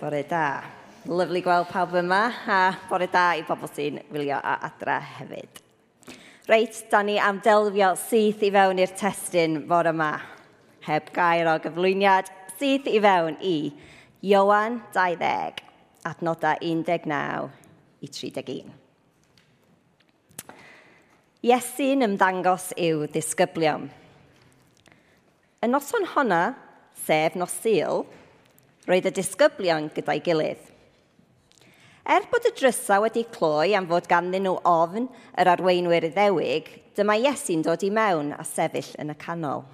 Bore da. Lyflu gweld pawb yma a bore da i bobl sy'n wylio a adra hefyd. Reit, da ni am delfio syth i fewn i'r testyn bore yma. Heb gair o gyflwyniad, syth i fewn i Iowan 20, adnodau 19 i 31. Iesu'n ymddangos i'w disgyblion. Y noson honna, sef nos syl, roedd y disgyblion gyda'i gilydd. Er bod y drysa wedi cloi am fod ganddyn nhw ofn yr arweinwyr iddewig, dyma Iesu'n dod i mewn a sefyll yn y canol.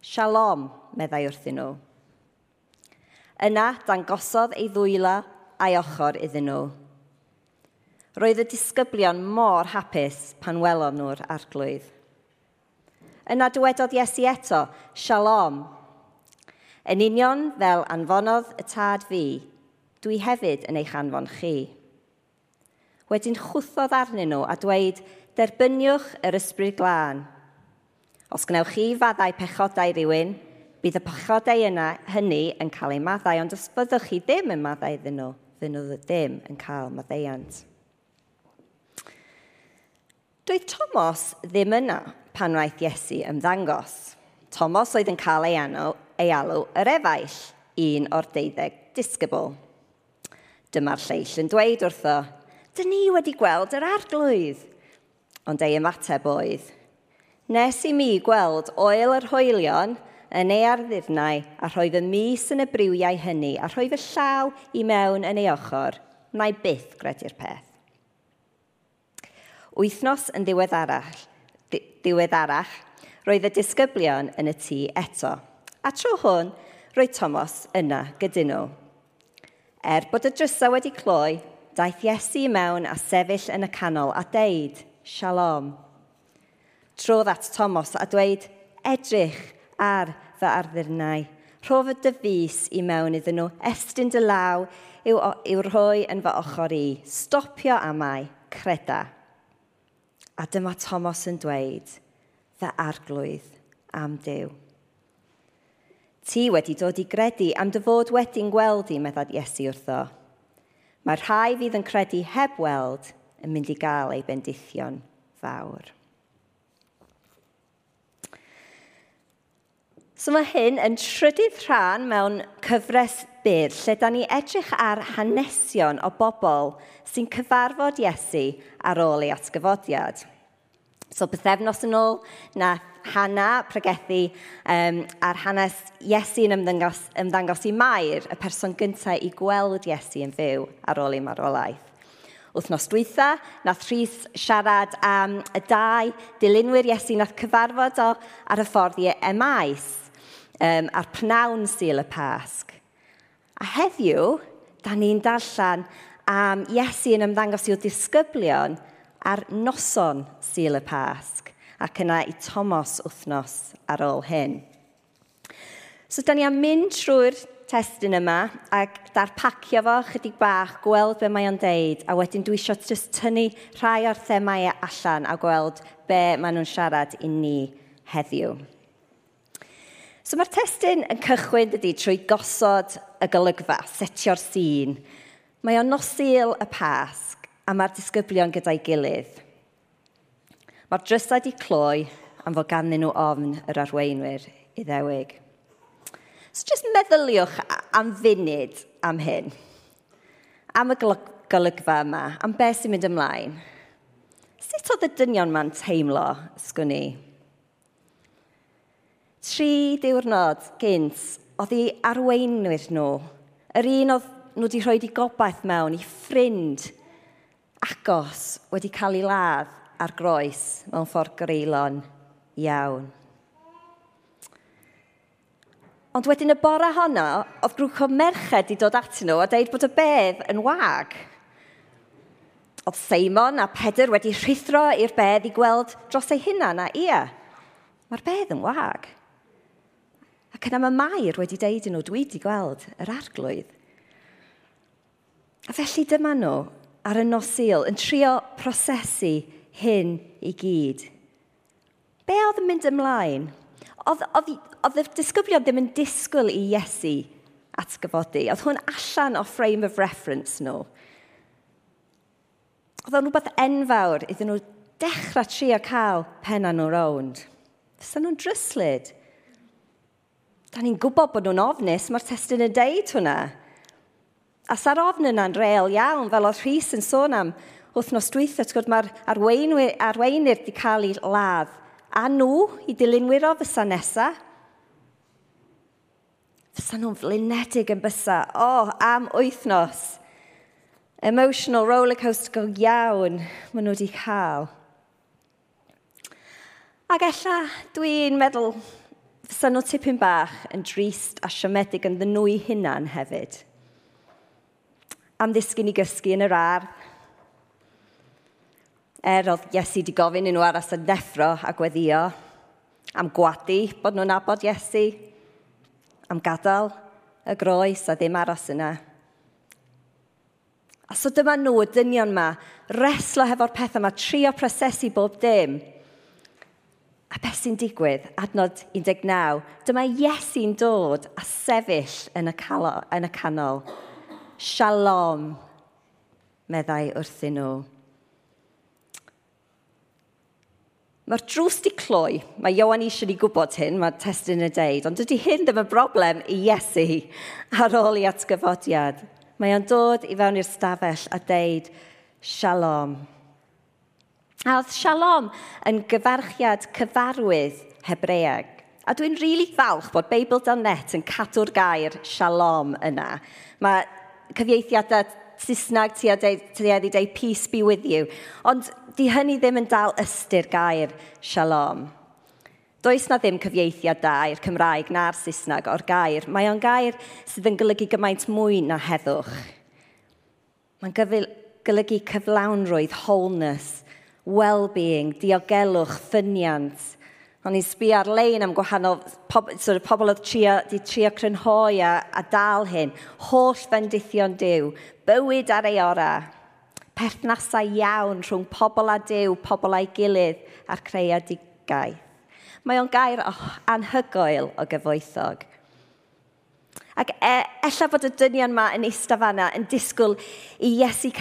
Shalom, meddai wrthyn nhw. Yna dangosodd ei ddwyla a'i ochor iddyn nhw. Roedd y disgyblion mor hapus pan welon nhw'r arglwydd. Yna dywedodd Iesu eto, Shalom, Yn union fel anfonodd y tad fi, dwi hefyd yn eich anfon chi. Wedyn chwthodd arnyn nhw a dweud, derbyniwch yr ysbryd glân. Os gnewch chi faddau pechodau rhywun, bydd y pechodau yna hynny yn cael eu maddau, ond os byddwch chi ddim yn maddau iddyn nhw, fy nhw ddim yn cael maddeiant. Doedd Thomas ddim yna pan wnaeth Iesu ymddangos. Thomas oedd yn cael ei anw, ei alw yr efaill, un o'r deuddeg disgybl. Dyma'r lleill yn dweud wrtho, dyn ni wedi gweld yr arglwydd. Ond ei ymateb oedd, nes i mi gweld oel yr hwylion yn ei arddurnau a rhoi fy mis yn y briwiau hynny a rhoi fy llaw i mewn yn ei ochr, na i byth gredu'r peth. Wythnos yn ddiweddarach, ddiweddarach roedd y disgyblion yn y tŷ eto – a tro hwn roedd Thomas yna gyduno. Er bod y drysa wedi cloi, daeth Iesu mewn a sefyll yn y canol a deud, Shalom. Trodd at Thomas a dweud, edrych ar fy arddurnau. Rhof y dyfus i mewn iddyn nhw, estyn dy law yw, yw rhoi yn fy ochr i. Stopio amau, creda. A dyma Thomas yn dweud, fy arglwydd am Dyw. Ti wedi dod i gredu am dy fod wedi'n gweld i, meddad Iesu wrtho. Mae rhai fydd yn credu heb weld yn mynd i gael ei bendithion fawr. So mae hyn yn trydydd rhan mewn cyfres byr lle da ni edrych ar hanesion o bobl sy'n cyfarfod Iesu ar ôl ei atgyfodiad. So bythefnos yn ôl, na Hana pregethu um, ar hanes Iesu yn ymddangos, ymddangos i Mair, y person gyntaf i gweld Iesu yn fyw ar ôl ei marwolaeth. Wthnos dwytha, nath Rhys siarad am y dau dilynwyr Iesu nath cyfarfod o ar y ffordd i Emais, um, a'r pnawn syl y Pasg. A heddiw, da ni'n darllen am Iesu yn ymddangos i'w disgyblion – ar noson Sul y Pasg ac yna i Tomos wythnos ar ôl hyn. So, da ni am mynd trwy'r testyn yma ac darpacio fo chydig bach, gweld be mae o'n deud, a wedyn dwi eisiau just tynnu rhai o'r themau allan a gweld be maen nhw'n siarad i ni heddiw. So mae'r testyn yn cychwyn ydy trwy gosod y golygfa, setio'r sîn. Mae o'n nosil y pasg a mae'r disgyblion gyda'i gilydd. Mae'r drysau wedi cloi am fod ganddyn nhw ofn yr arweinwyr i ddewig. So just meddyliwch am funud am hyn, am y golygfa yma, am beth sy'n mynd ymlaen. Sut oedd y dynion ma'n teimlo, sgwn i? Tri diwrnod gynt oedd ei arweinwyr nhw, yr un oedd nhw wedi rhoi i gobaith mewn i ffrind agos wedi cael ei ladd ar groes mewn ffordd greulon iawn. Ond wedyn y bore honno, oedd grwch o merched i dod at nhw a deud bod y bedd yn wag. Oedd Seimon a Pedr wedi rhithro i'r bedd i gweld dros ei hunan a ia, mae'r bedd yn wag. Ac yna mae Mair wedi deud yn nhw, dwi wedi gweld yr arglwydd. A felly dyma nhw, ar y nosil yn trio prosesu hyn i gyd. Be oedd yn mynd ymlaen? Oedd, oedd, oedd y disgyblion ddim yn disgwyl i Iesu atgyfodi. Oedd hwn allan o frame of reference nhw. Oedd o'n rhywbeth enfawr iddyn nhw dechrau trio cael penna nhw rownd. Fysa nhw'n dryslyd. Da ni'n gwybod bod nhw'n ofnus, mae'r testyn yn deud hwnna. A sa'r ofn yna'n reol iawn, fel oedd Rhys yn sôn am wythnos dwyth, gwrdd mae'r arweinwyr, arweinwyr wedi cael ei ladd. A nhw i dilynwyro fysa nesaf. Fysa nhw'n flinedig yn bysa. O, oh, am wythnos. Emotional rollercoaster go iawn maen nhw wedi cael. Ac ella dwi'n meddwl fysa nhw tipyn bach yn drist a siomedig yn ddynwy hunan hefyd am ddisgyn i gysgu yn yr ar. Er oedd Iesu wedi gofyn i nhw aros yn neffro a gweddio, am gwadu bod nhw'n abod Iesu, am gadael y groes a ddim aros yna. A so dyma nhw, y dynion yma, reslo hefo'r pethau yma, trio prosesu bob dim. A beth sy'n digwydd, adnod 19, dyma Iesu'n dod a sefyll yn y, calo, yn y canol shalom, meddai wrthyn nhw. Mae'r drws di cloi, mae Iowan eisiau ni gwybod hyn, mae testyn y deud, ond dydy hyn ddim yn broblem i Iesu ar ôl i atgyfodiad. Mae o'n dod i fewn i'r stafell a deud, shalom. A oedd shalom yn gyfarchiad cyfarwydd Hebreag. A dwi'n rili really falch bod Beibl.net yn cadw'r gair shalom yna. Mae cyfieithiadau Saesneg ti a tueddu dweud peace be with you. Ond di hynny ddim yn dal ystyr gair shalom. Does na ddim cyfieithiad da i'r Cymraeg na'r Saesneg o'r gair. Mae o'n gair sydd yn golygu gymaint mwy na heddwch. Mae'n golygu cyflawnrwydd, wholeness, well-being, diogelwch, ffyniant, O'n i'n sbi ar-lein am gwahanol pob, sort of pobl oedd trio, di trio crynhoi a, a dal hyn. Holl fendithion diw, bywyd ar ei ora, perthnasau iawn rhwng pobl a diw, pobl a'i gilydd a'r creadigaeth. Mae o'n gair oh, anhygoel o gyfoethog. Ac e, ella bod y dynion yma yn eistedd fanna yn disgwyl i Iesu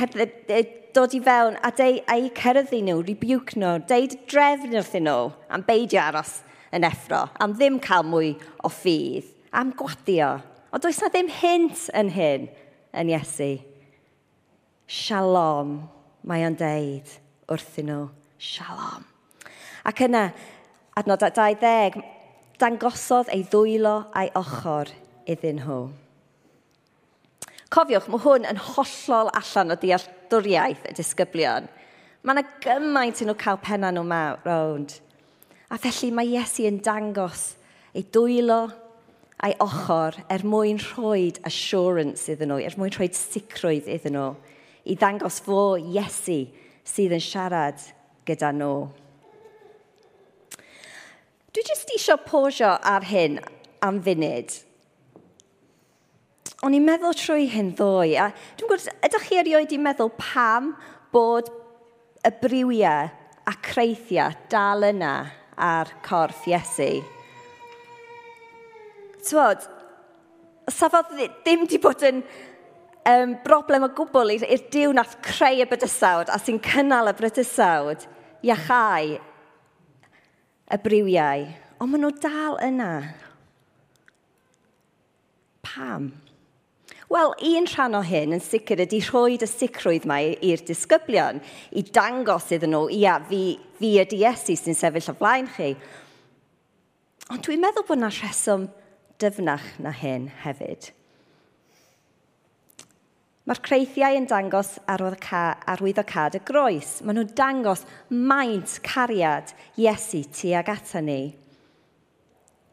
dod i fewn a deu a'i cerddi nhw, rebuke nhw, deud drefn wrthyn nhw am beidio aros yn effro, am ddim cael mwy o ffydd, am gwadio. Ond does na ddim hint yn hyn yn Iesu. Shalom, mae o'n deud wrthyn nhw. Shalom. Ac yna, adnodau 20, dangosodd ei ddwylo a'i ochr iddyn nhw. Cofiwch, mae hwn yn hollol allan o dealltwriaeth y disgyblion. Mae yna gymaint yn nhw cael penna nhw rownd. A felly mae Iesu yn dangos ei dwylo a'i ochr er mwyn rhoi assurance iddyn nhw, er mwyn rhoi sicrwydd iddyn nhw, i ddangos fo Iesu sydd yn siarad gyda nhw. Dwi jyst eisiau posio ar hyn am funud o'n i'n meddwl trwy hyn ddwy, a dwi'n gwybod, ydych chi erioed i meddwl pam bod y briwiau a creithiau dal yna ar corff Iesu? Tywod, safodd ddim di bod yn um, broblem o gwbl i'r diw nath creu y brydysawd a sy'n cynnal y brydysawd, iachau y briwiau, ond maen nhw dal yna. Pam? Wel, un rhan o hyn yn sicr ydy rhoi'r sicrwydd mae i'r disgyblion i dangos iddyn nhw, ia, fi, fi ydy Iesu sy'n sefyll o flaen chi. Ond dwi'n meddwl bod yna rheswm dyfnach na hyn hefyd. Mae'r creithiau yn dangos arwyddocad y groes. Maen nhw'n dangos maint cariad Iesu tuag ata ni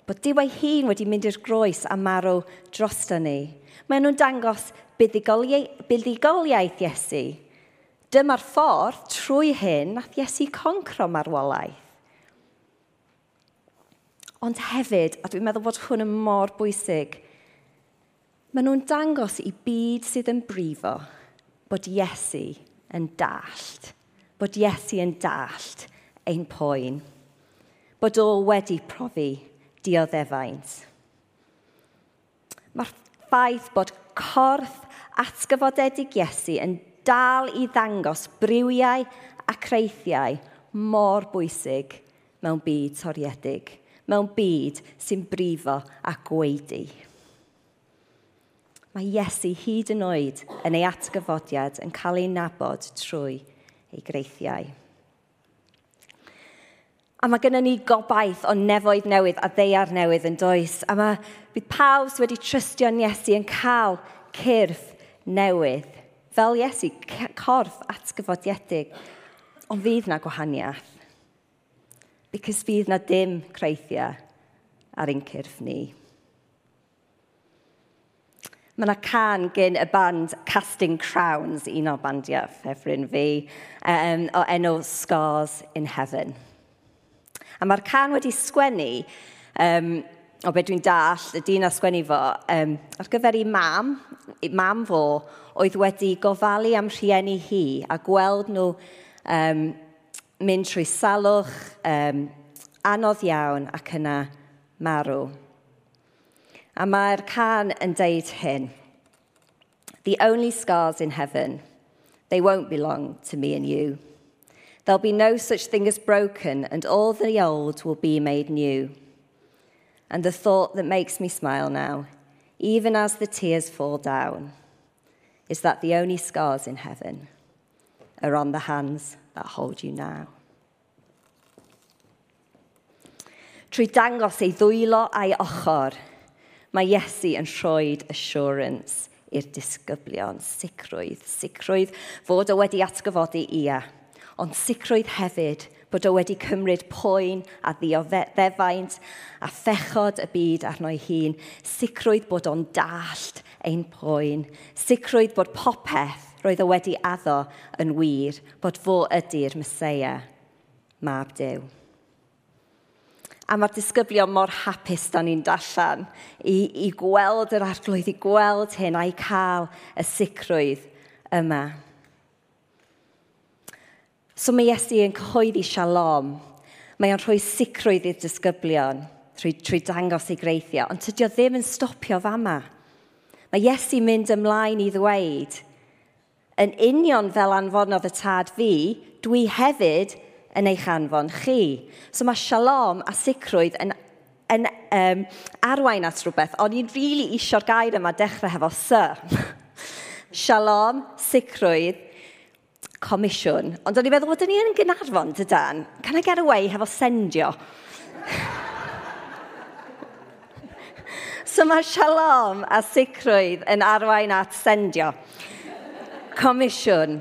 bod diw ei hun wedi mynd i'r groes a marw drosto ni. Maen nhw'n dangos buddigoliaeth Iesu. Dyma'r ffordd trwy hyn nath Iesu concro marwolaeth. Ond hefyd, a dwi'n meddwl bod hwn yn mor bwysig, maen nhw'n dangos i byd sydd yn brifo bod Iesu yn dallt, bod Iesu yn dallt ein poen, bod o wedi profi dioddefaint. Mae'r ffaith bod corff atgyfodedig Iesu yn dal i ddangos briwiau a creithiau mor bwysig mewn byd toriedig, mewn byd sy'n brifo a gweidi. Mae Iesu hyd yn oed yn ei atgyfodiad yn cael ei nabod trwy ei greithiau. A mae gennym ni gobaith o nefoedd newydd a ddeiar newydd yn does. A mae bydd pawb sydd wedi trystio'n Iesu yn cael cyrff newydd. Fel Iesu, corff atgyfodiedig. Ond fydd na gwahaniaeth. Because fydd na dim creithiau ar ein cyrff ni. Mae yna can gyn y band Casting Crowns, un o bandiau ffefryn fi, um, o enw Scars in Heaven. A mae'r can wedi sgwennu, um, o beth dwi'n dall, y dyn a sgwennu fo, um, ar gyfer ei mam, ei mam fo, oedd wedi gofalu am rhieni hi a gweld nhw um, mynd trwy salwch um, anodd iawn ac yna marw. A mae'r can yn deud hyn. The only scars in heaven, they won't belong to me and you. There'll be no such thing as broken, and all the old will be made new. And the thought that makes me smile now, even as the tears fall down, is that the only scars in heaven are on the hands that hold you now. Trwy dangos ei ddwylo a'i ochr, mae Iesu yn rhoi assurance i'r disgyblion, sicrwydd, sicrwydd fod o wedi atgyfodi ia ond sicrwydd hefyd bod o wedi cymryd poen a ddioddefaint a phechod y byd arno ei hun, sicrwydd bod o'n dallt ein poen, sicrwydd bod popeth roedd o wedi addo yn wir, bod fo ydy'r Mesoea, mab Dyw. A mae'r disgyblion mor hapus da ni'n dallan i, i gweld yr arglwydd, i gweld hyn a'i cael y sicrwydd yma. So mae Iesu yn cyhoeddi shalom. Mae o'n rhoi sicrwydd i'r disgyblion trwy, trwy dangos ei greithio, ond tydio ddim yn stopio fama. Mae Iesu mynd ymlaen i ddweud, yn union fel anfonodd y tad fi, dwi hefyd yn eich anfon chi. So mae shalom a sicrwydd yn, yn um, arwain at rhywbeth, ond i'n rili really isio'r gair yma dechrau hefo sy. shalom, sicrwydd comisiwn. Ond o'n i'n meddwl, oedden ni yn Gynarfon, dydan. Can I get away hefo sendio? so mae shalom a sicrwydd yn arwain at sendio. Comisiwn.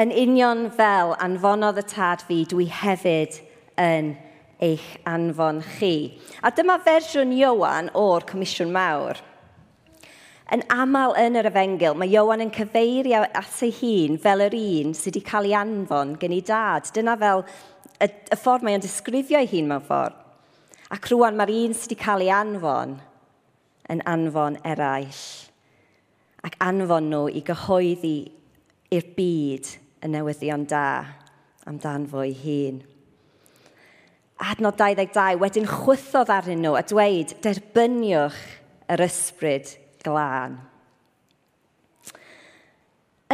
Yn union fel anfonodd y tad fi, dwi hefyd yn eich anfon chi. A dyma fersiwn Iowan o'r Comisiwn Mawr. Yn aml yn yr efengil, mae Iowan yn cyfeirio at ei hun fel yr un sydd wedi cael ei anfon gen ei dad. Dyna fel y, y ffordd mae o'n disgrifio ei hun mewn ffordd. Ac rwan mae'r un sydd wedi cael ei anfon yn anfon eraill. Ac anfon nhw i gyhoeddi i'r byd y newyddion da amdan fo'i hun. Adnod 22, wedyn chwythodd arnyn nhw a dweud, derbyniwch yr ysbryd glân.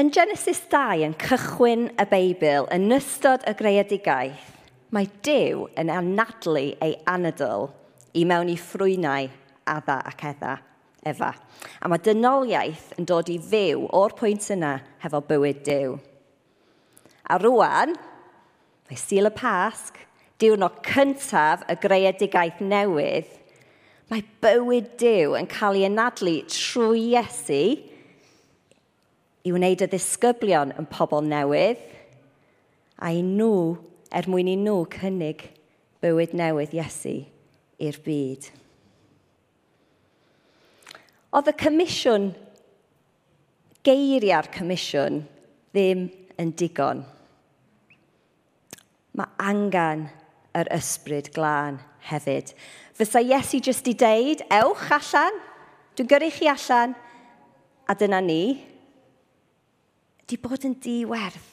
Yn Genesis 2 yn cychwyn y Beibl yn ystod y greadigaeth, mae Dyw yn anadlu ei anadl i mewn i ffrwynau adda ac edda, efa. A mae dynoliaeth yn dod i fyw o'r pwynt yna hefo bywyd Dyw. A rwan, mae Sil y Pasg, diwrnod cyntaf y greadigaeth newydd, Mae bywyd Dyw yn cael ei anadlu trwy Iesu i wneud y ddisgyblion yn pobl newydd a i nhw, er mwyn i nhw cynnig bywyd newydd Iesu i'r byd. Oedd y comisiwn, geiriau'r comisiwn, ddim yn digon. Mae angen yr ysbryd glân hefyd. Fysa Iesu jyst i deud, ewch allan, dwi'n gyrru chi allan, a dyna ni. Di bod yn diwerth.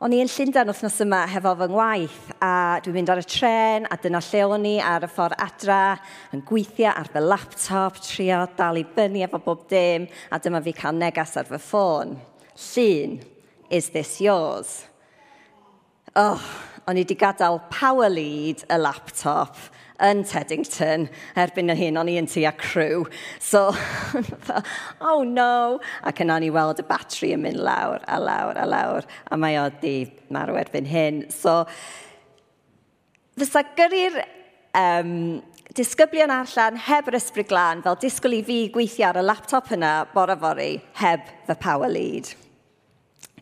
O'n i yn Llundain wythnos yma hefo fy ngwaith a dwi'n mynd ar y tren a dyna lle o'n i ar y ffordd adra yn gweithio ar fy laptop, trio dal i fyny efo bob dim a dyma fi cael negas ar fy ffôn. Llun, is this yours? Oh, o'n i wedi gadael power lead y laptop yn Teddington erbyn y hyn o'n i yn tu a crew. So, oh no! Ac yna ni weld y batri yn mynd lawr a lawr a lawr a mae o di marw erbyn hyn. So, fysa gyrru'r um, disgyblion allan heb yr ysbryd glân fel disgwyl i fi gweithio ar y laptop yna bore fori heb fy power lead.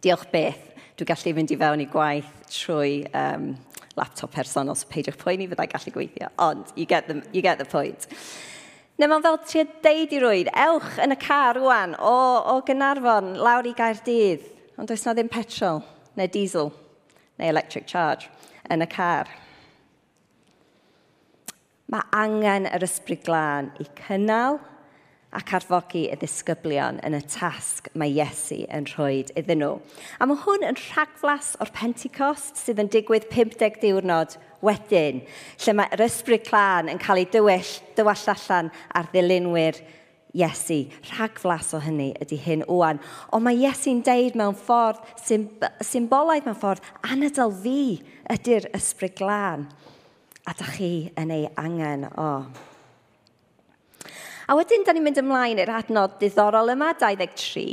Diolch beth. Dwi'n gallu fynd i fewn i gwaith trwy um, laptop personol, so peidiwch poeni fyddai gallu gweithio. Ond, you get the, you get the point. Neu mae'n fel ti'n deud i rwy'n, ewch yn y car rwan o, o Gynarfon lawr i Gaerdydd, ond does na ddim petrol, neu diesel, neu electric charge yn y car. Mae angen yr ysbryd glân i cynnal ac arfogi y ddisgyblion yn y tasg mae Iesu yn rhoi iddyn nhw. A mae hwn yn rhagflas o'r Pentecost sydd yn digwydd 50 diwrnod wedyn, lle mae'r ysbryd clan yn cael ei dywyll, dywall allan ar ddilynwyr Iesu. Rhagflas o hynny ydy hyn wwan. Ond mae Iesu'n deud mewn ffordd, symbolaidd mewn ffordd, anadol fi ydy'r ysbryd glân. A da chi yn ei angen o. Oh. A wedyn, da ni'n mynd ymlaen i'r adnod diddorol yma, 23,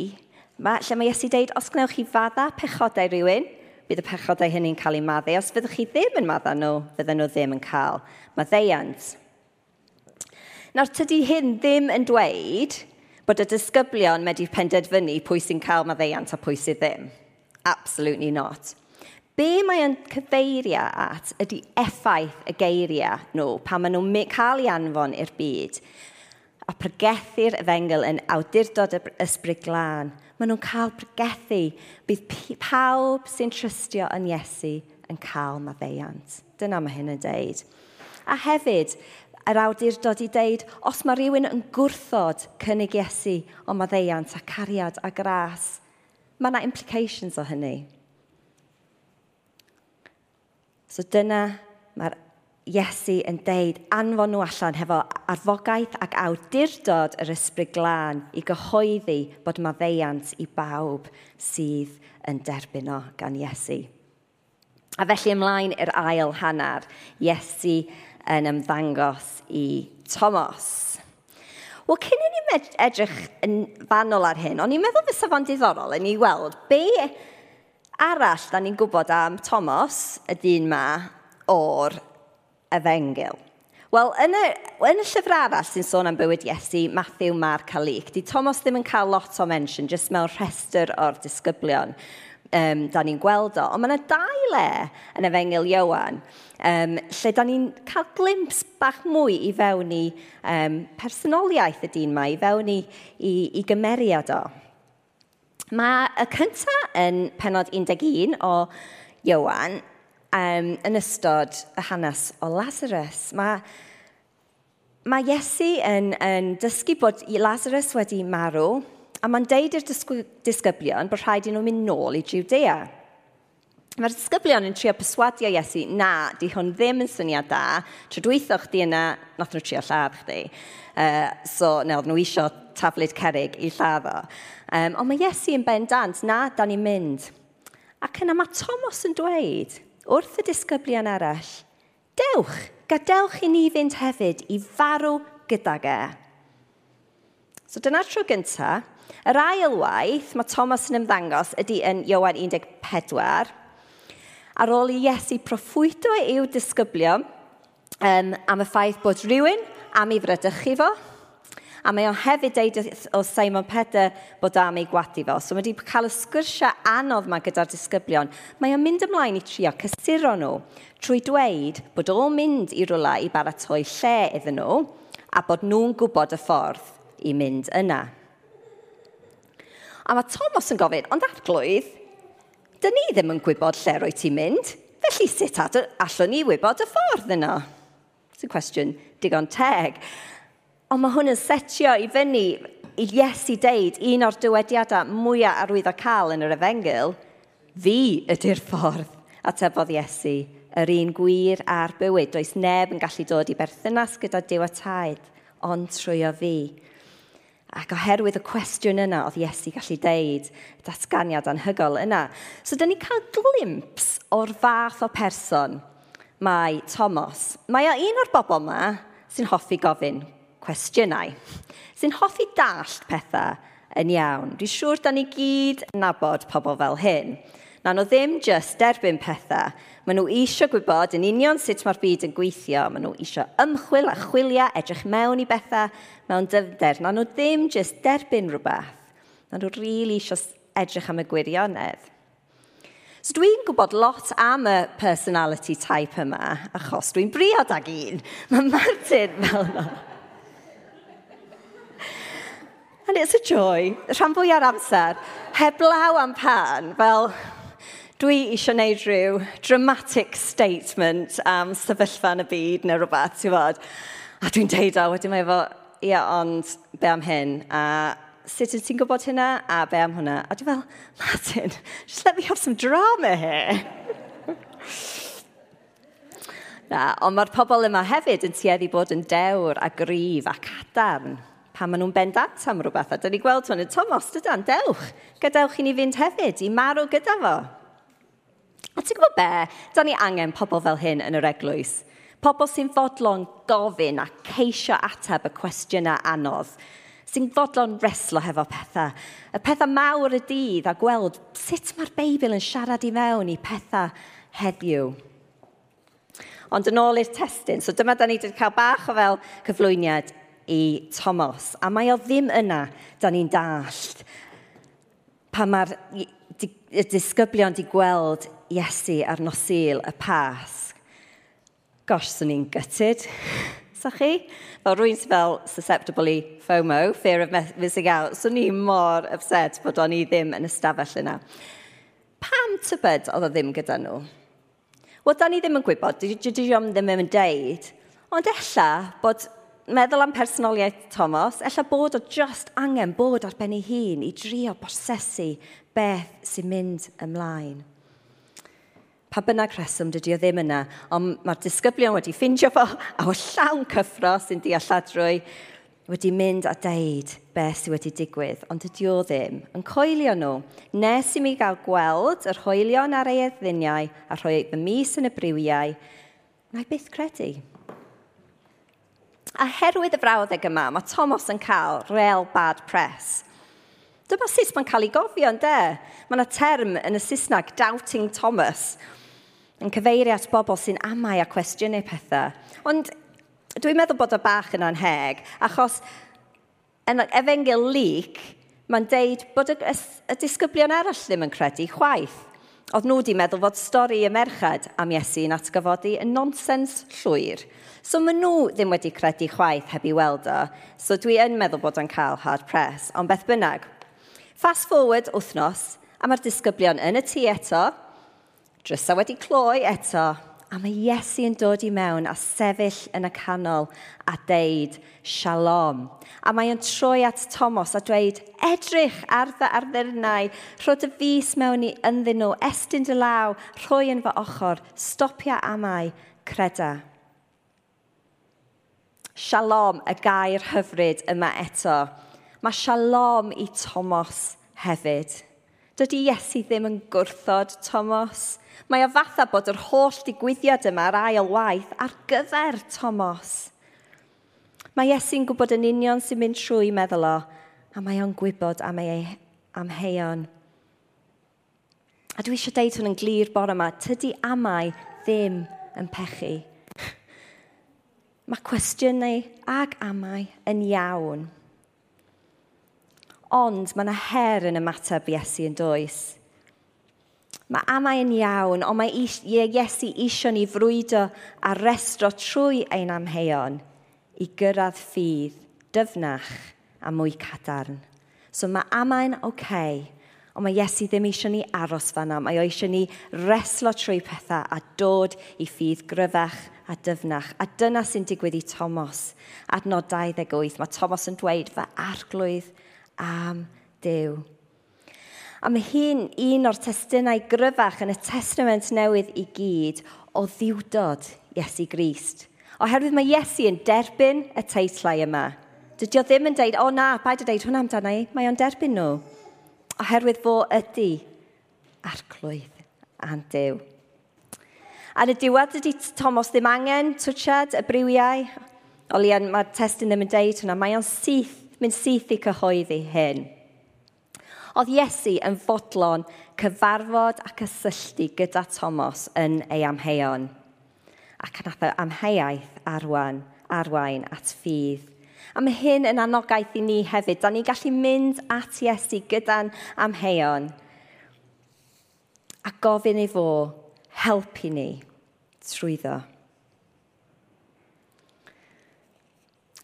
ma, lle mae Iesu dweud, os gnewch chi fadda pechodau rhywun, bydd y pechodau hynny'n cael eu maddu. Os fyddwch chi ddim yn madda nhw, fydden nhw ddim yn cael maddeiant. Nawr, tydi hyn ddim yn dweud bod y disgyblion wedi penderfynu pwy sy'n cael maddeiant a pwy sydd ddim. Absolutely not. Be mae o'n cyfeirio at ydy effaith y geiriau nhw pan maen nhw'n cael ei anfon i'r byd a pregethu'r ddengel yn awdurdod ysbryd glân. Maen nhw'n cael pregethu. Bydd pawb sy'n trystio yn Iesu yn cael maddeiant. Dyna mae hyn yn deud. A hefyd, yr awdurdod i deud, os mae rhywun yn gwrthod cynnig Iesu o maddeiant a cariad a gras, mae yna implications o hynny. So dyna mae'r Iesu yn deud anfon nhw allan hefo arfogaeth ac awdurdod yr ysbryd glân i gyhoeddi bod maddeiant i bawb sydd yn derbyn o gan Iesu. A felly ymlaen i'r ail hanner, Iesu yn ymddangos i Thomas. Wel, cyn i ni edrych yn fanol ar hyn, o'n i'n meddwl fysa fo'n diddorol yn ei weld be arall da ni'n gwybod am Thomas, y dyn ma, o'r efengil. Wel, yn y, yn y llyfr arall sy'n sôn am bywyd Iesu, Matthew, Mark a Luke, di Thomas ddim yn cael lot o mention, jyst mewn rhestr o'r disgyblion um, da ni'n gweld o. Ond mae yna dau le yn efengil Iowan um, lle da ni'n cael glimps bach mwy i fewn i um, personoliaeth y dyn yma, i fewn i, i, i gymeriad o. Mae y cyntaf yn penod 11 o Iowan um, yn ystod y hanes o Lazarus. Mae mae Iesu yn, yn dysgu bod Lazarus wedi marw, a mae'n deud i'r disgyblion bod rhaid i nhw mynd nôl i Judea. Mae'r disgyblion yn trio perswadio Iesu, na, di hwn ddim yn syniad da, trydwytho chdi yna, nath nhw trio lladd chdi. Uh, so, na, oedd nhw isio taflid cerig i lladdo. Um, ond mae Iesu yn bendant, na, da ni'n mynd. Ac yna mae Thomas yn dweud, wrth y disgyblion arall, dewch, gadewch i ni fynd hefyd i farw gydag e. So dyna'r tro gyntaf. Yr ail waith mae Thomas yn ymddangos ydy yn Iowan 14. Ar ôl i Iesu proffwydo i'w disgyblion um, am y ffaith bod rhywun am ei frydych fo, a mae o hefyd deud o Simon Peter bod am ei gwadu fo. So mae wedi cael y sgwrsiau anodd mae gyda'r disgyblion, mae o'n mynd ymlaen i trio cysuro nhw trwy dweud bod o'n mynd i rwla i baratoi lle iddyn nhw a bod nhw'n gwybod y ffordd i mynd yna. A mae Thomas yn gofyn, ond arglwydd, dyn ni ddim yn gwybod lle roi ti'n mynd, felly sut allwn ni wybod y ffordd yna? It's a cwestiwn digon teg. Ond mae hwn yn setio i fyny Iesu deud, un o'r dywediadau mwyaf arwyddo cael yn yr efengil, fi ydy'r ffordd atebodd Iesu, yr un gwir a'r bywyd. Does neb yn gallu dod i berthynas gyda Dyw a Taed, ond trwy o fi. Ac oherwydd y cwestiwn yna, oedd Iesu gallu deud datganiad anhygol yna. So, dyn ni cael glimps o'r fath o person mae Thomas. Mae o un o'r bobl yma sy'n hoffi gofyn cwestiynau, sy'n hoffi dallt pethau yn iawn. Dwi'n siŵr da ni gyd yn nabod pobl fel hyn. Na nhw ddim jyst derbyn pethau, maen nhw eisiau gwybod yn union sut mae'r byd yn gweithio, maen nhw eisiau ymchwil a chwilio, edrych mewn i bethau mewn dyfnder. Na nhw ddim jyst derbyn rhywbeth, na nhw rili really eisiau edrych am y gwirionedd. So dwi'n gwybod lot am y personality type yma, achos dwi'n briod ag un. Mae Martin fel yna. And it's a joy. Rhan fwy ar amser. Heblaw am pan, fel dwi eisiau gwneud rhyw dramatic statement am sefyllfa yn y byd neu rhywbeth, ti'n fod. A dwi'n deud o, wedyn mae efo, ia, ond be am hyn? A sut ydych ti'n gwybod hynna? A be am hwnna? A dwi'n fel, Martin, just let me have some drama here. Na, ond mae'r pobl yma hefyd yn tueddu bod yn dewr a gryf ac adarn pan maen nhw'n bendant am rhywbeth. A dyn ni gweld hwn yn Thomas, dydan, dewch, gadewch i ni fynd hefyd, i marw gyda fo. A ti'n gwybod be? Da ni angen pobl fel hyn yn yr eglwys. Pobl sy'n fodlon gofyn a ceisio ateb y cwestiynau anodd. Sy'n fodlon reslo hefo pethau. Y pethau mawr y dydd a gweld sut mae'r Beibl yn siarad i mewn i pethau heddiw. Ond yn ôl i'r testyn, so dyma da ni wedi cael bach o fel cyflwyniad i Thomas. A mae o ddim yna, da ni'n dallt, pa mae'r y disgyblion di gweld Iesu ar nosil y pasg. Gosh, swn i'n gytid. Sa chi? Fel rwy'n fel susceptible i FOMO, fear of missing out. Swn i mor upset bod o'n i ddim yn ystafell yna. Pam tybed oedd o ddim gyda nhw? Wel, da ni ddim yn gwybod, dydy John ddim yn deud. Ond ella bod meddwl am personoliaeth Thomas, ella bod o just angen bod ar ben ei hun i drio bosesu beth sy'n mynd ymlaen. Pa bynnag rheswm dydy o ddim yna, ond mae'r disgyblion wedi ffindio fo a o llawn cyffro sy'n dealladrwy wedi mynd a deud beth sydd wedi digwydd, ond dydy o ddim yn coelio nhw. Nes i mi gael gweld yr hoelion ar ei edduniau a rhoi fy mis yn y briwiau, na i byth credu. A herwydd y frawddeg yma, mae Thomas yn cael real bad press. Dyma sut mae'n cael ei gofio, ynde? Mae yna term yn y Saesneg, Doubting Thomas, yn cyfeirio at bobl sy'n amau a cwestiynau pethau. Ond dwi'n meddwl bod y bach yn anheg, achos yn efengil lyc, mae'n deud bod y, y y disgyblion arall ddim yn credu chwaith. Oedd nhw wedi meddwl fod stori y merched am Iesu'n atgyfodi yn nonsens llwyr. So maen nhw ddim wedi credu chwaith heb i weld o, so dwi yn meddwl bod o'n cael hard press, ond beth bynnag. Fast forward wythnos, a mae'r disgyblion yn y tŷ eto, drysa wedi cloi eto, a mae Iesu yn dod i mewn a sefyll yn y canol a deud shalom. A mae yn troi at Thomas a dweud edrych ar fy arddurnau, rhod y fus mewn i ynddyn nhw, estyn dy law, rhoi yn fy ochr, stopia amau, creda. Shalom, y gair hyfryd yma eto. Mae shalom i Thomas hefyd. Dydy Iesu ddim yn gwrthod Thomas. Mae o fatha bod yr holl digwyddiad yma'r ail waith ar gyfer Thomas. Mae Iesu'n gwybod yn union sy'n mynd trwy meddwl o, a mae o'n gwybod am ei amheuon. A dwi eisiau deud hwn yn glir bore yma, tydy amau ddim yn pechu. Mae cwestiynau ag amau yn iawn ond mae yna her yn ymateb Iesu yn does. Mae amau'n iawn, ond mae is, Iesu eisiau ni frwydo a restro trwy ein amheuon i gyrraedd ffydd, dyfnach a mwy cadarn. So mae amau'n oce, okay, ond mae Iesu ddim eisiau ni aros fanna. Mae o eisiau ni reslo trwy pethau a dod i ffydd gryfach a dyfnach. A dyna sy'n digwydd i Thomas, adnod 28. Mae Thomas yn dweud fy arglwydd, am Dyw. A mae hi'n un o'r testunau gryfach yn y testament newydd i gyd o ddiwdod Iesu Grist. Oherwydd mae Iesu yn derbyn y teitlau yma. Dydy o ddim yn deud, o na, paid o deud hwnna amdana i, mae o'n derbyn nhw. Oherwydd fo ydy arglwydd a'n dew. Ar y diwedd ydy Thomas ddim angen twtiad y briwiau, o mae'r testyn ddim yn deud hwnna, mae o'n syth mynd syth i cyhoeddi hyn. Oedd Iesu yn fodlon cyfarfod a cysylltu gyda Thomas yn ei amheuon. Ac nath o amheuaeth arwain, arwain at ffydd. A mae hyn yn anogaeth i ni hefyd. Da ni'n gallu mynd at Iesu gyda'n amheuon a gofyn i fo helpu ni trwyddo.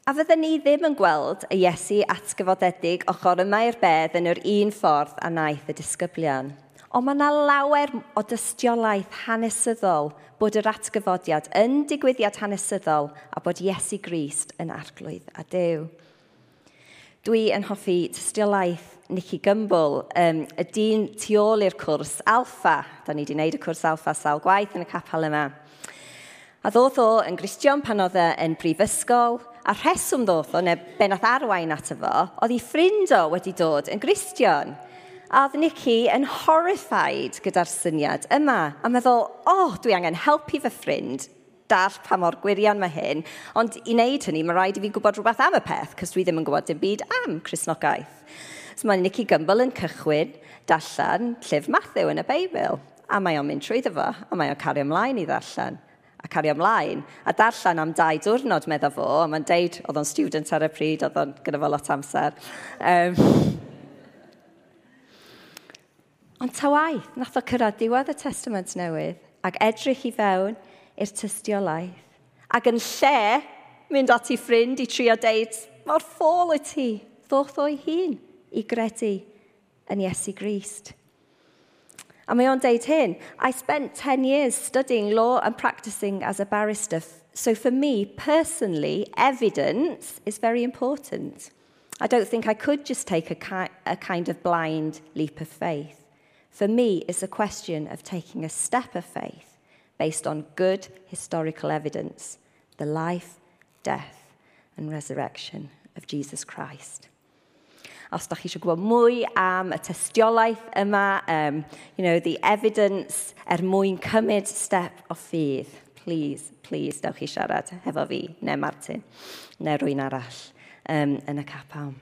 A fydden ni ddim yn gweld y Iesu atgyfodedig ochr yma'r bedd yn yr un ffordd a naeth y disgyblion. Ond mae yna lawer o dystiolaeth hanesyddol bod yr atgyfodiad yn digwyddiad hanesyddol a bod Iesu Grist yn arglwydd a dew. Dwi yn hoffi tystiolaeth Nicky Gumbel, um, y dyn tu ôl i'r cwrs alfa. Da ni wedi gwneud y cwrs alfa sawl gwaith yn y capel yma. A ddoth o yn Gristion pan oedd yn brifysgol, A rheswm ddoth o, neu be nath arwain ato fo, oedd ei ffrind o wedi dod yn gristion. A oedd Nicky yn horrified gyda'r syniad yma. A meddwl, o, oh, dwi angen helpu fy ffrind dall pa mor gwirion mae hyn, ond i wneud hynny mae rhaid i fi gwybod rhywbeth am y peth, cos dwi ddim yn gwybod dim byd am Cresnogaeth. So mae Nicky Gumbel yn cychwyn darllen llyf Matthew yn y Beibl, a mae o'n mynd trwy fo, a mae o'n cario ymlaen i ddarllen a cario ymlaen. A darllen am dau diwrnod, meddwl fo, a mae'n deud, oedd o'n student ar y pryd, oedd o'n gyda fo lot amser. Um, ond ta waith, nath o cyrraedd diwedd y testament newydd, ac edrych i fewn i'r tystiolaeth. Ac yn lle, mynd at ei ffrind i trio deud, mor ffôl y ti, ddoth o'i hun i gredu yn Iesu Grist. A mae o'n deud hyn, I spent 10 years studying law and practicing as a barrister. So for me, personally, evidence is very important. I don't think I could just take a, ki a kind of blind leap of faith. For me, it's a question of taking a step of faith based on good historical evidence, the life, death, and resurrection of Jesus Christ. os da chi eisiau gwybod mwy am y tystiolaeth yma, um, you know, the evidence er mwyn cymryd step o ffydd, please, please, dewch chi siarad hefo fi, neu Martin, neu rwy'n arall um, yn y capawn.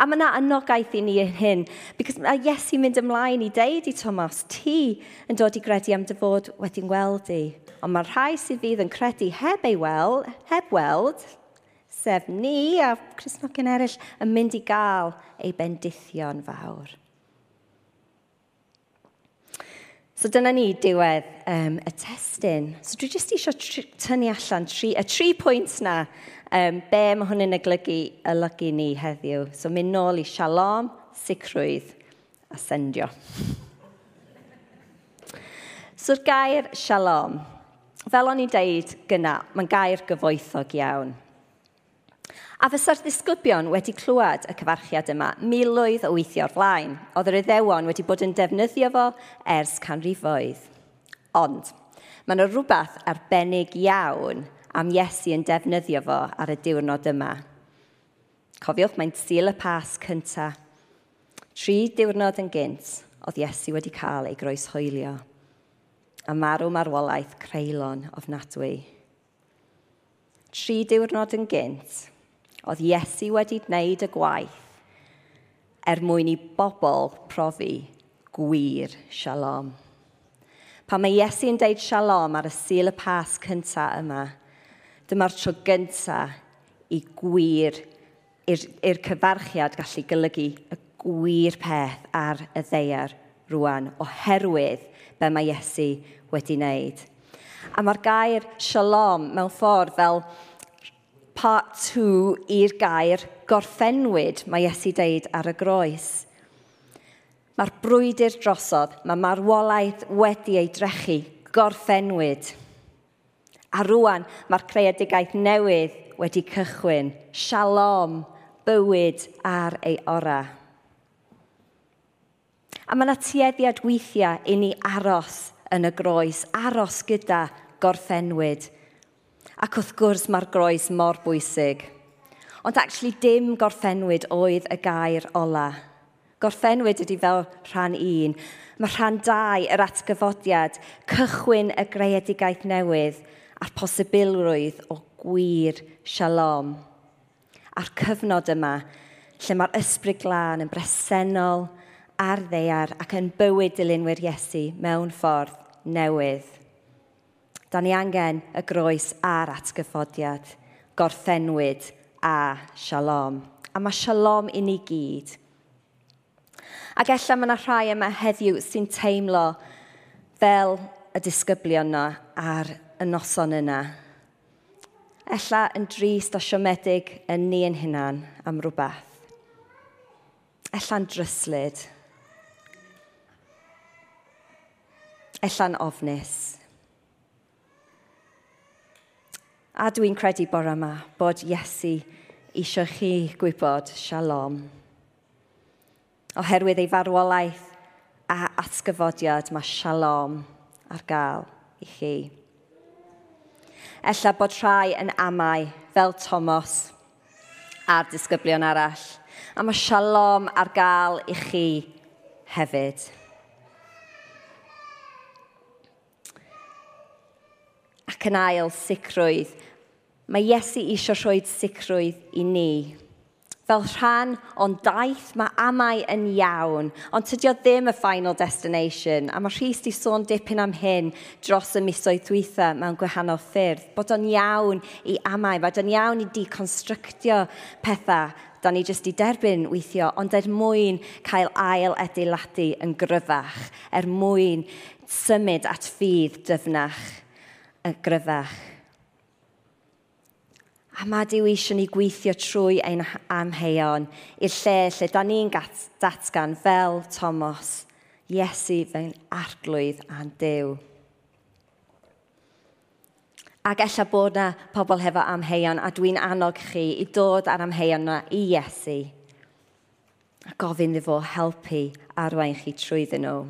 A mae yna anogaeth i ni hyn, because mae Iesu'n mynd ymlaen i deud i Thomas, ti yn dod i gredu am dy fod wedi'n weld i. Ond mae rhai sydd fydd yn credu heb ei weld, heb weld, sef ni a Cresnogion eraill yn mynd i gael ei bendithion fawr. So dyna ni diwedd um, y testyn. So dwi jyst eisiau tynnu allan tri, y tri pwynt na um, be mae hwn yn eglygu ylygu ni heddiw. So mynd nôl i shalom, sicrwydd a sendio. So'r gair shalom, fel o'n i'n deud gyna, mae'n gair gyfoethog iawn. A fysa'r ddisgyblion wedi clywed y cyfarchiad yma miloedd o weithio o'r blaen. Oedd yr iddewon wedi bod yn defnyddio fo ers canrifoedd. Ond, mae yna rhywbeth arbennig iawn am Iesu yn defnyddio fo ar y diwrnod yma. Cofiwch, mae'n sil y pas cyntaf. Tri diwrnod yn gynt, oedd Iesu wedi cael ei groes hwylio. A marw marwolaeth creulon ofnadwy. Tri diwrnod yn gynt, Oedd Iesu wedi gwneud y gwaith er mwyn i bobl profi gwir shalom. Pan mae Iesu yn deud shalom ar y sil y pas cyntaf yma, dyma'r tro gyntaf i gwir, i'r cyfarchiad gallu golygu y gwir peth ar y ddeiar rwan oherwydd be mae Iesu wedi wneud. A mae'r gair shalom mewn ffordd fel part 2 i'r gair gorffenwyd mae Iesu deud ar y groes. Mae'r brwydr drosodd, mae marwolaeth wedi ei drechu, gorffenwyd. A rwan, mae'r creadigaeth newydd wedi cychwyn. Shalom, bywyd ar ei ora. A mae yna tueddiad weithiau i ni aros yn y groes, aros gyda gorffenwyd ac wrth gwrs mae'r groes mor bwysig. Ond actually dim gorffenwyd oedd y gair ola. Gorffenwyd ydy fel rhan un. Mae rhan dau yr atgyfodiad, cychwyn y greadigaeth newydd a'r posibilrwydd o gwir shalom. A'r cyfnod yma, lle mae'r ysbryd glân yn bresennol, ar ddeiar ac yn bywyd dilynwyr Iesu mewn ffordd newydd da ni angen y groes a'r atgyffodiad, gorffenwyd a shalom. A mae shalom i ni gyd. Ac ella mae yna rhai yma heddiw sy'n teimlo fel y disgyblion yna ar y noson yna. Ella yn drist a siomedig yn ni yn hunan am rhywbeth. Ella'n dryslyd. Ella'n ofnus. A dwi'n credu bore yma bod Iesu isio chi gwybod shalom. Oherwydd ei farwolaeth a atgyfodiad mae shalom ar gael i chi. Ella bod rhai yn amau fel Thomas a'r disgyblion arall. A mae shalom ar gael i chi hefyd. ac yn ail sicrwydd. Mae Iesu eisiau rhoi sicrwydd i ni. Fel rhan o'n daith mae amau yn iawn, ond tydio ddim y final destination, a mae Rhys di sôn dipyn am hyn dros y misoedd dwytha mewn gwahanol ffyrdd, bod o'n iawn i amau, bod o'n iawn i deconstructio pethau da ni jyst i derbyn weithio, ond er mwyn cael ail adeiladu yn gryfach, er mwyn symud at ffydd dyfnach y gryfach. A mae Dyw eisiau ni gweithio trwy ein amheuon i'r lle lle da ni'n datgan fel Thomas, Iesu fe'n arglwydd a'n Dyw. Ac ella bod na pobl hefo amheuon a dwi'n annog chi i dod ar amheuon yna i Iesu a gofyn iddo fo helpu arwain chi trwyddyn nhw.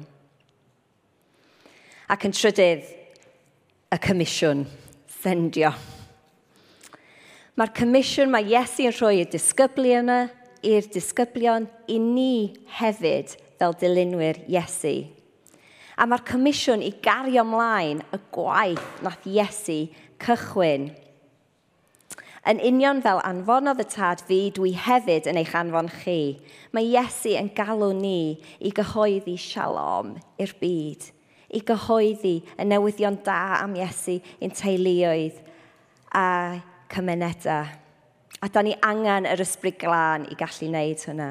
Ac yn trydydd, y comisiwn, sendio. Mae'r comisiwn mae Iesu yn rhoi y disgyblu yna i'r disgyblion i ni hefyd fel dilynwyr Iesu. A mae'r comisiwn i gario ymlaen y gwaith nath Iesu cychwyn. Yn union fel anfonodd y tad fi, dwi hefyd yn eich anfon chi. Mae Iesu yn galw ni i gyhoeddi shalom i'r byd, i gyhoeddi y newyddion da am Iesu i'n teuluoedd a cymunedau. A da ni angen yr ysbryd glân i gallu wneud hynna.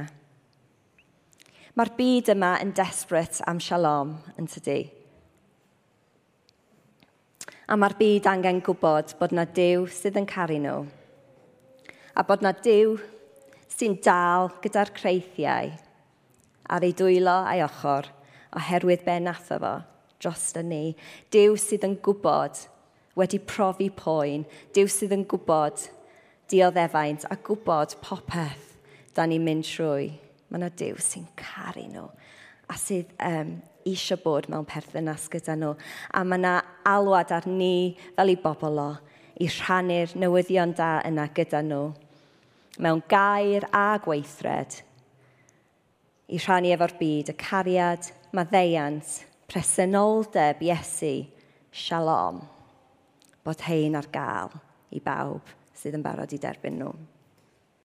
Mae'r byd yma yn desperate am shalom yn tydi. A mae'r byd angen gwybod bod na Dyw sydd yn caru nhw. A bod na Dyw sy'n dal gyda'r creithiau ar ei dwylo a'i ochr oherwydd be nath o fo drosto ni. Dyw sydd yn gwybod wedi profi poen, Dyw sydd yn gwybod dioddefaint a gwybod popeth da ni'n mynd trwy. Mae yna Dyw sy'n caru nhw a sydd um, eisiau bod mewn perthynas gyda nhw. A mae yna alwad ar ni fel i bobl o i rhannu'r newyddion da yna gyda nhw mewn gair a gweithred i rhannu efo'r byd y cariad, maddeiant presenoldeb Iesu, shalom, bod hein ar gael i bawb sydd yn barod i derbyn nhw.